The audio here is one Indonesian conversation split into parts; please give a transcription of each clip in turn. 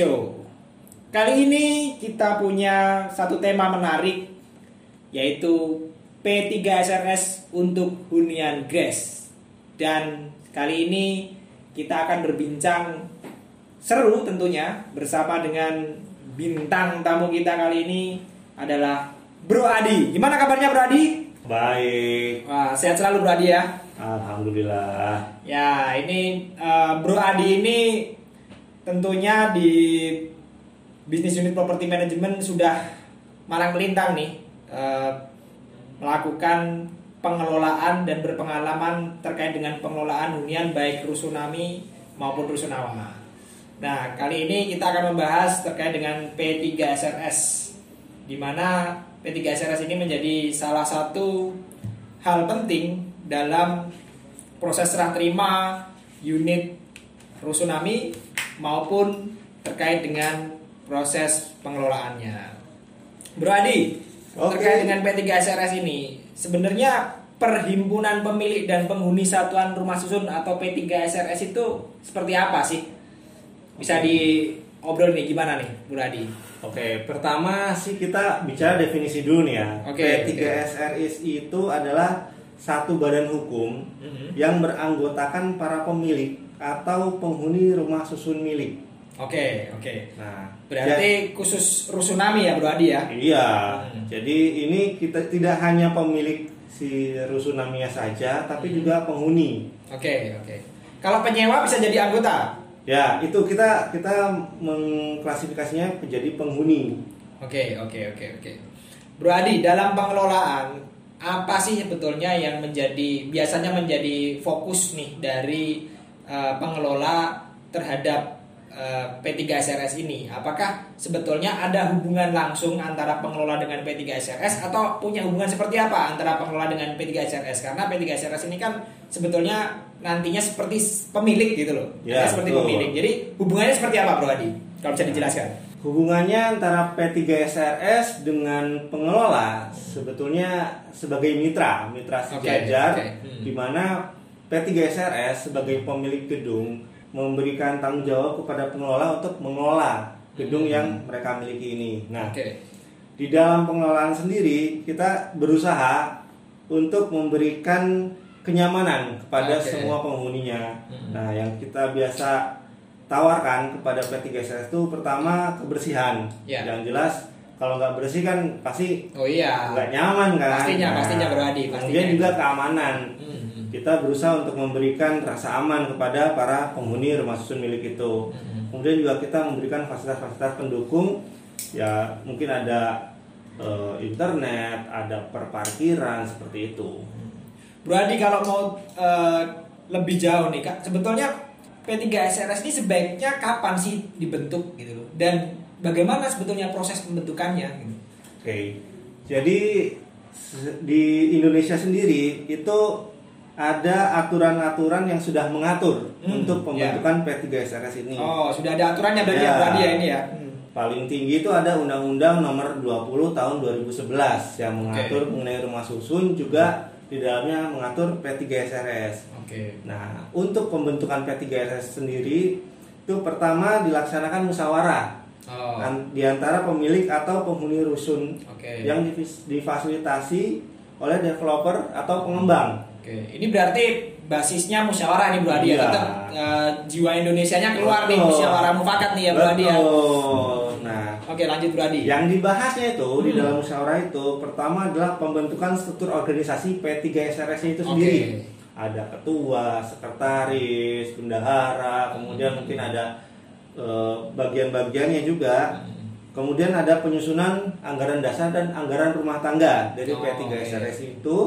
Show. Kali ini kita punya satu tema menarik yaitu P3SRS untuk hunian GRES. Dan kali ini kita akan berbincang seru tentunya bersama dengan bintang tamu kita kali ini adalah Bro Adi. Gimana kabarnya Bro Adi? Baik, Wah, sehat selalu Bro Adi ya. alhamdulillah. Ya, ini eh, Bro Adi ini tentunya di bisnis unit properti manajemen sudah malang melintang nih eh, melakukan pengelolaan dan berpengalaman terkait dengan pengelolaan hunian baik rusunami maupun rusunawa. Nah, kali ini kita akan membahas terkait dengan P3SRS di mana P3SRS ini menjadi salah satu hal penting dalam proses serah terima unit rusunami maupun terkait dengan proses pengelolaannya. Bro Adi, Oke. terkait dengan P3SRS ini, sebenarnya perhimpunan pemilik dan penghuni satuan rumah susun atau P3SRS itu seperti apa sih? Bisa diobrol nih gimana nih, Bro Adi? Oke, pertama sih kita bicara definisi dulu nih ya. Oke, P3SRSI itu adalah satu badan hukum Mhm. yang beranggotakan para pemilik atau penghuni rumah susun milik. Oke, oke. Nah, Berarti khusus rusunami ya, Bro Adi ya? Iya, Hmm. jadi ini kita tidak hanya pemilik si rusunaminya saja, tapi Hmm. juga penghuni. Oke, oke. Kalau penyewa bisa jadi anggota? Ya, itu kita kita mengklasifikasinya menjadi penghuni. Oke, oke, oke, oke. Bro Adi, dalam pengelolaan apa sih sebetulnya yang menjadi biasanya menjadi fokus nih dari eh, pengelola terhadap eh, P3SRS ini? Apakah sebetulnya ada hubungan langsung antara pengelola dengan P3SRS atau punya hubungan seperti apa antara pengelola dengan P3SRS? Karena P3SRS ini kan sebetulnya nantinya seperti pemilik gitu loh. Ya, seperti betul. pemilik. Jadi hubungannya seperti apa, Bro Adi? Kalau bisa dijelaskan. Hubungannya antara P3SRS dengan pengelola sebetulnya sebagai mitra, mitra sejajar, oke. Hmm. di mana P3SRS sebagai pemilik gedung memberikan tanggung jawab kepada pengelola untuk mengelola gedung Hmm. yang mereka miliki ini. Nah, Oke. di dalam pengelolaan sendiri kita berusaha untuk memberikan kenyamanan kepada Oke. semua penghuninya. Hmm. Nah, yang kita biasa tawarkan kepada P3SRS itu pertama kebersihan. Ya. Yang jelas kalau nggak bersih kan pasti Oh iya. nggak nyaman kan. Pastinya, pastinya, Bro Adi, Kemudian pastinya. juga keamanan. Hmm. Kita berusaha untuk memberikan rasa aman kepada para penghuni rumah susun milik itu. Hmm. Kemudian juga kita memberikan fasilitas-fasilitas pendukung, ya mungkin ada eh, internet, ada perparkiran seperti itu. Bro Adi kalau mau eh, lebih jauh nih Kak, sebetulnya P3SRS ini sebaiknya kapan sih dibentuk gitu loh? Dan bagaimana sebetulnya proses pembentukannya gitu? Oke, jadi se- di Indonesia sendiri itu ada aturan-aturan yang sudah mengatur Hmm, untuk pembentukan P3SRS ini. Oh, sudah ada aturannya berarti ya, Ya. Adi ya ini ya. Paling tinggi itu ada Undang-Undang Nomor 20 Tahun 2011 yang mengatur Oke. mengenai rumah susun juga di dalamnya mengatur P3SRS. Oke. Nah, untuk pembentukan P3SRS sendiri itu pertama dilaksanakan musyawarah Oh. di antara pemilik atau penghuni rusun Oke. yang difasilitasi oleh developer atau pengembang. Oke, ini berarti basisnya musyawarah nih Bro Adi ya. Iya. Tetap eh, jiwa Indonesianya keluar nih Betul. musyawarah mufakat nih ya Bro Adi ya. Nah, Oke, lanjut Bro Adi. yang dibahasnya itu di Hmm. dalam musyawarah itu pertama adalah pembentukan struktur organisasi P3SRS itu sendiri. Ada ketua, sekretaris, bendahara, kemudian Hmm. mungkin ada eh, bagian-bagiannya juga. Hmm. Kemudian ada penyusunan anggaran dasar dan anggaran rumah tangga dari Oh, P3SRS itu.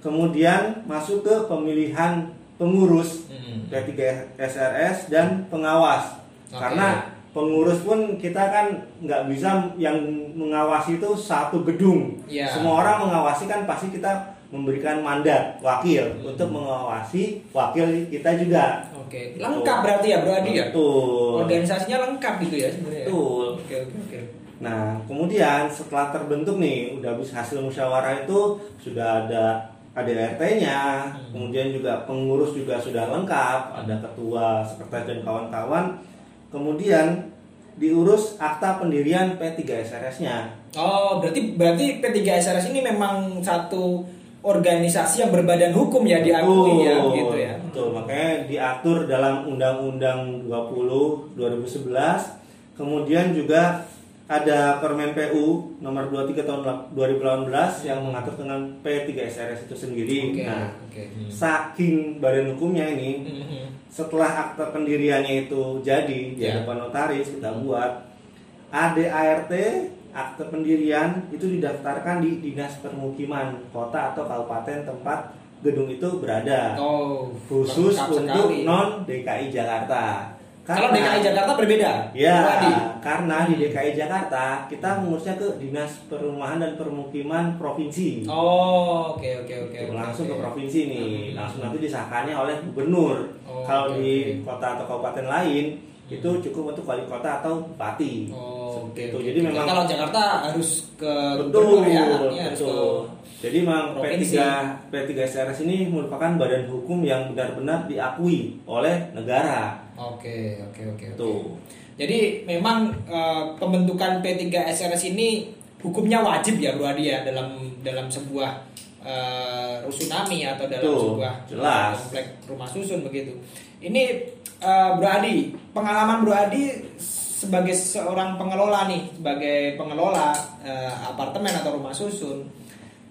Kemudian masuk ke pemilihan pengurus Hmm. P3SRS dan pengawas. Oke. Karena pengurus pun kita kan nggak bisa yang mengawasi itu satu gedung. Iya. Semua orang mengawasi kan pasti kita memberikan mandat wakil Hmm. untuk mengawasi wakil kita juga. Oke, lengkap berarti ya Bro Adi ya. Betul. Organisasinya lengkap gitu ya sebenarnya. Betul. Oke, oke, oke. Nah, kemudian setelah terbentuk nih, udah bisa hasil musyawarah itu sudah ada ADRT-nya, Hmm. kemudian juga pengurus juga sudah lengkap, ada ketua, sekretaris dan kawan-kawan. Kemudian diurus akta pendirian P3SRS-nya. Oh, berarti berarti P3SRS ini memang satu organisasi yang berbadan hukum ya diakui ya gitu ya. Betul, makanya diatur dalam Undang-Undang 20 2011. Kemudian juga ada Permen PU nomor 23 tahun 2018 yang mengatur tentang P3SRS itu sendiri. Oke, Nah, oke. saking badan hukumnya ini Mhm. setelah akta pendiriannya itu jadi di Ya. hadapan notaris kita buat ADART akte pendirian itu didaftarkan di dinas permukiman kota atau kabupaten tempat gedung itu berada Oh, khusus untuk sekali. non DKI Jakarta. Kalau DKI Jakarta berbeda. Ya, karena di DKI Jakarta kita mengurusnya ke dinas perumahan dan permukiman provinsi. Oh, oke oke oke. Oke, langsung oke. ke provinsi nih Hmm. langsung nanti disahkannya oleh gubernur Oh, kalau oke, di oke. kota atau kabupaten lain itu cukup untuk wali kota atau bupati Oh, oke. Itu. oke. jadi memang kalau Jakarta harus ke betul gubernur ya, harus betul jadi memang provinsi. P3 P3 SRS ini merupakan badan hukum yang benar-benar diakui oleh negara Oke, oke, oke. tuh Jadi memang eh, pembentukan P3 SRS ini hukumnya wajib ya Bro Adi ya dalam dalam sebuah eh, rusunami atau dalam Betul, sebuah jelas. komplek rumah susun begitu. Ini eh, Bro Adi, pengalaman Bro Adi sebagai seorang pengelola nih, sebagai pengelola eh, apartemen atau rumah susun,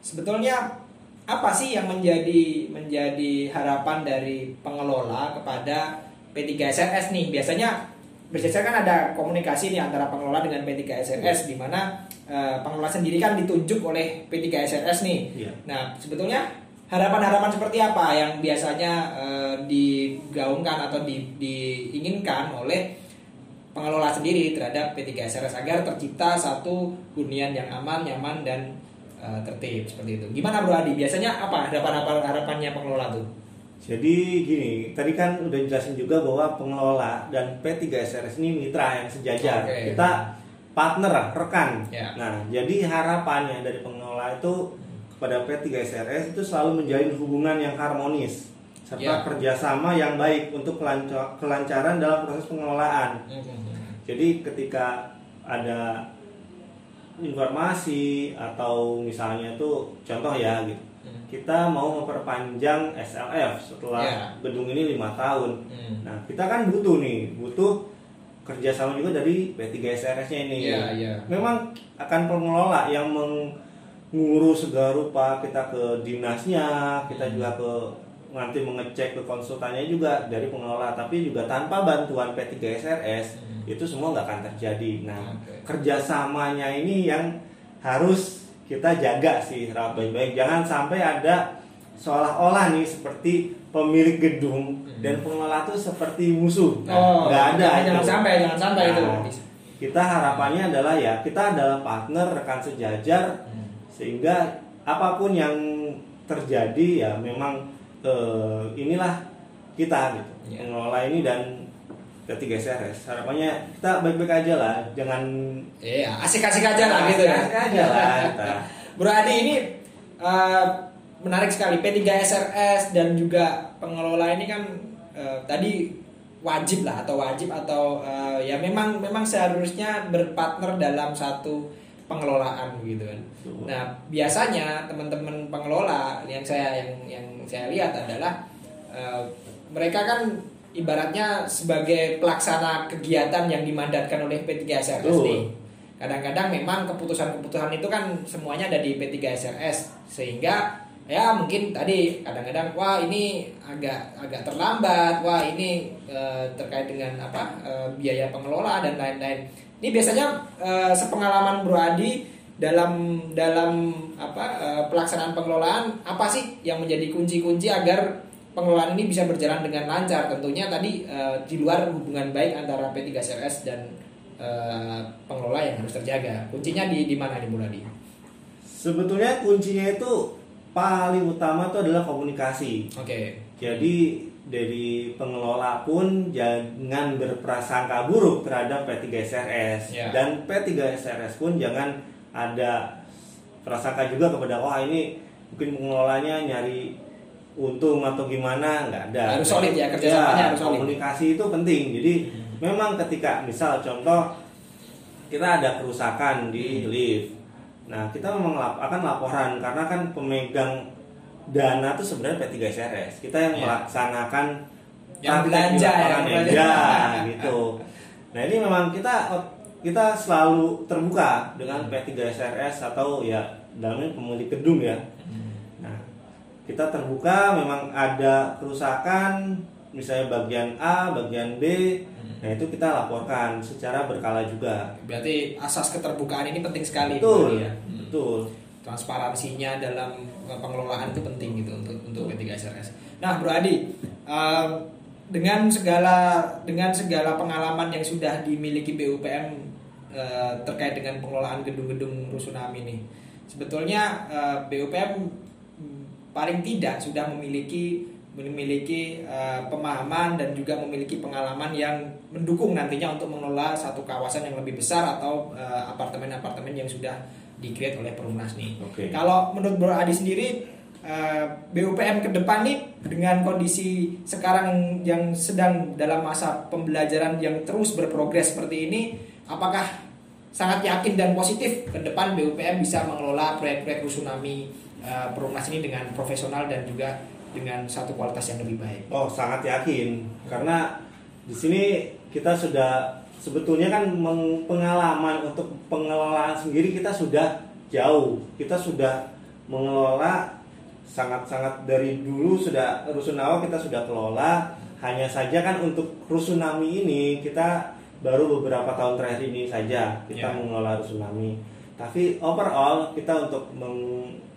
sebetulnya apa sih yang menjadi menjadi harapan dari pengelola kepada P3 SRS nih? Biasanya biasanya kan ada komunikasi nih antara pengelola dengan P3 SRS di mana eh, pengelola sendiri kan ditunjuk oleh P3 SRS nih. Iya. Nah, sebetulnya harapan-harapan seperti apa yang biasanya eh, digaungkan atau di- diinginkan oleh pengelola sendiri terhadap P3 SRS agar tercipta satu hunian yang aman, nyaman dan eh, tertib seperti itu. Gimana Bro Adi? Biasanya apa harapan harapannya pengelola tuh? Jadi gini, tadi kan udah jelasin juga bahwa pengelola dan P3 SRS ini mitra yang sejajar. Oke. Kita partner, rekan. Ya. Nah, jadi harapannya dari pengelola itu kepada P3 SRS itu selalu menjalin hubungan yang harmonis serta Ya. kerjasama yang baik untuk kelanca- kelancaran dalam proses pengelolaan. Jadi ketika ada informasi atau misalnya itu contoh ya gitu Hmm. kita mau memperpanjang SLF setelah Ya. gedung ini lima tahun. Hmm. Nah kita kan butuh nih, butuh kerjasama juga dari P3 SRS-nya ini. Iya, iya. Memang akan pengelola yang mengurus segala rupa kita ke dinasnya, kita Hmm. juga ke nanti mengecek ke konsultannya juga dari pengelola, tapi juga tanpa bantuan P3 SRS Hmm. itu semua nggak akan terjadi. Nah Oke. kerjasamanya ini yang harus kita jaga sih rawat baik-baik jangan sampai ada seolah-olah nih seperti pemilik gedung Hmm. dan pengelola tuh seperti musuh Oh, Nah, nggak ada jangan, itu. jangan sampai, jangan sampai Nah, itu. kita harapannya adalah ya kita adalah partner rekan sejajar Hmm. sehingga apa pun yang terjadi ya memang eh, inilah kita gitu Iya. pengelola ini dan P3 SRS harapannya kita baik-baik aja lah jangan Iya, asik-asik aja lah gitu ya. Asik aja lah kita. Bro Adi ini eh, menarik sekali P3 SRS dan juga pengelola ini kan eh, tadi wajib lah atau wajib atau eh, ya memang memang seharusnya berpartner dalam satu pengelolaan gitu kan. Nah, biasanya teman-teman pengelola yang saya yang yang saya lihat adalah eh, mereka kan ibaratnya sebagai pelaksana kegiatan yang dimandatkan oleh P3 SRS Betul. nih. Kadang-kadang memang keputusan-keputusan itu kan semuanya ada di P3 SRS sehingga ya mungkin tadi kadang-kadang wah ini agak agak terlambat, wah ini eh, terkait dengan apa eh, biaya pengelola dan lain-lain. Ini biasanya eh, sepengalaman Bro Adi dalam dalam apa pelaksanaan pengelolaan apa sih yang menjadi kunci-kunci agar pengelolaan ini bisa berjalan dengan lancar? Tentunya tadi eh, di luar hubungan baik antara P3 SRS dan eh, pengelola yang harus terjaga. Kuncinya di di mana nih Bro Adi? sebetulnya kuncinya itu paling utama itu adalah komunikasi Oke. jadi dari pengelola pun jangan berprasangka buruk terhadap P3 SRS Ya. dan P3 SRS pun jangan ada prasangka juga kepada wah ini mungkin pengelolanya nyari untung atau gimana nggak ada Harus solid ya, kerjasamanya harus solid. komunikasi itu penting jadi Hmm. memang ketika misal contoh kita ada kerusakan di lift. Nah, kita memang lap- akan laporan karena kan pemegang dana itu sebenarnya P3SRS. Kita yang Iya. melaksanakan Yang belanja ya, belanja. Gitu. Nah, ini memang kita kita selalu terbuka dengan P3SRS atau ya dalamnya pemilik gedung ya. Kita terbuka memang ada kerusakan misalnya bagian A, bagian B. Nah, itu kita laporkan secara berkala juga. Berarti asas keterbukaan ini penting sekali Betul, ya. Hmm. betul. transparansinya dalam uh, pengelolaan itu penting gitu untuk untuk P3SRS. Nah, Bro Adi, um, dengan segala dengan segala pengalaman yang sudah dimiliki BUPM uh, terkait dengan pengelolaan gedung-gedung rusunami ini, sebetulnya uh, BUPM mm, paling tidak sudah memiliki memiliki uh, pemahaman dan juga memiliki pengalaman yang mendukung nantinya untuk mengelola satu kawasan yang lebih besar atau uh, apartemen-apartemen yang sudah di-create oleh Perumnas nih. Oke. Kalau menurut Bro Adi sendiri eh, BUPM ke depan nih dengan kondisi sekarang yang sedang dalam masa pembelajaran yang terus berprogres seperti ini, apakah sangat yakin dan positif ke depan BUPM bisa mengelola proyek-proyek rusunami eh, Perumnas ini dengan profesional dan juga dengan satu kualitas yang lebih baik. Oh, sangat yakin karena di sini kita sudah sebetulnya kan pengalaman untuk pengelolaan sendiri kita sudah jauh. Kita sudah mengelola sangat-sangat dari dulu sudah rusunawa kita sudah kelola. Hanya saja kan untuk rusunami ini kita baru beberapa tahun terakhir ini saja kita Ya. mengelola rusunami. Tapi overall kita untuk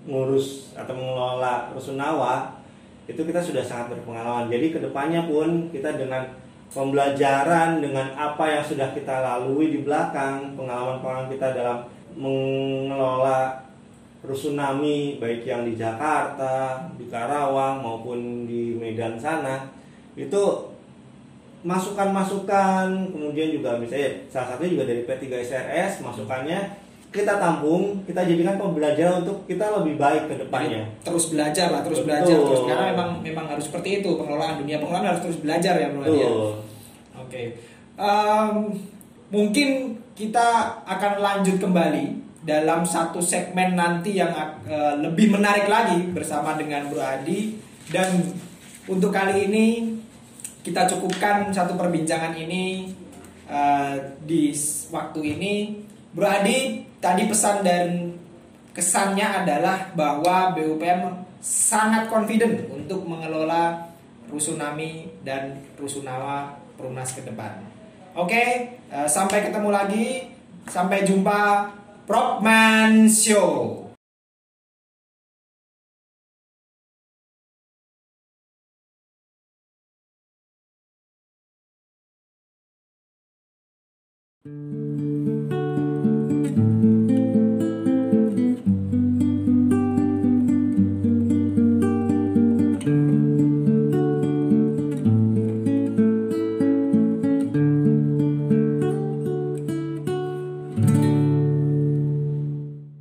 mengurus atau mengelola rusunawa itu kita sudah sangat berpengalaman. Jadi ke depannya pun kita dengan pembelajaran dengan apa yang sudah kita lalui di belakang pengalaman-pengalaman kita dalam mengelola rusunami baik yang di Jakarta, di Karawang maupun di Medan sana itu masukan-masukan kemudian juga misalnya salah satunya juga dari P3SRS masukannya kita tampung kita jadikan pembelajaran untuk kita lebih baik ke depannya terus belajar lah, terus Betul. belajar. Terus karena memang memang harus seperti itu pengelolaan dunia pengelolaan harus terus belajar ya Bro Adi ya. Oke, Em, mungkin kita akan lanjut kembali dalam satu segmen nanti yang eh, lebih menarik lagi bersama dengan Bro Adi. Dan untuk kali ini kita cukupkan satu perbincangan ini eh, di waktu ini. Bro Adi tadi pesan dan kesannya adalah bahwa BUPM sangat confident untuk mengelola rusunami dan rusunawa Perumnas ke depan. Oke, eh, sampai ketemu lagi. Sampai jumpa Propman Show. Thank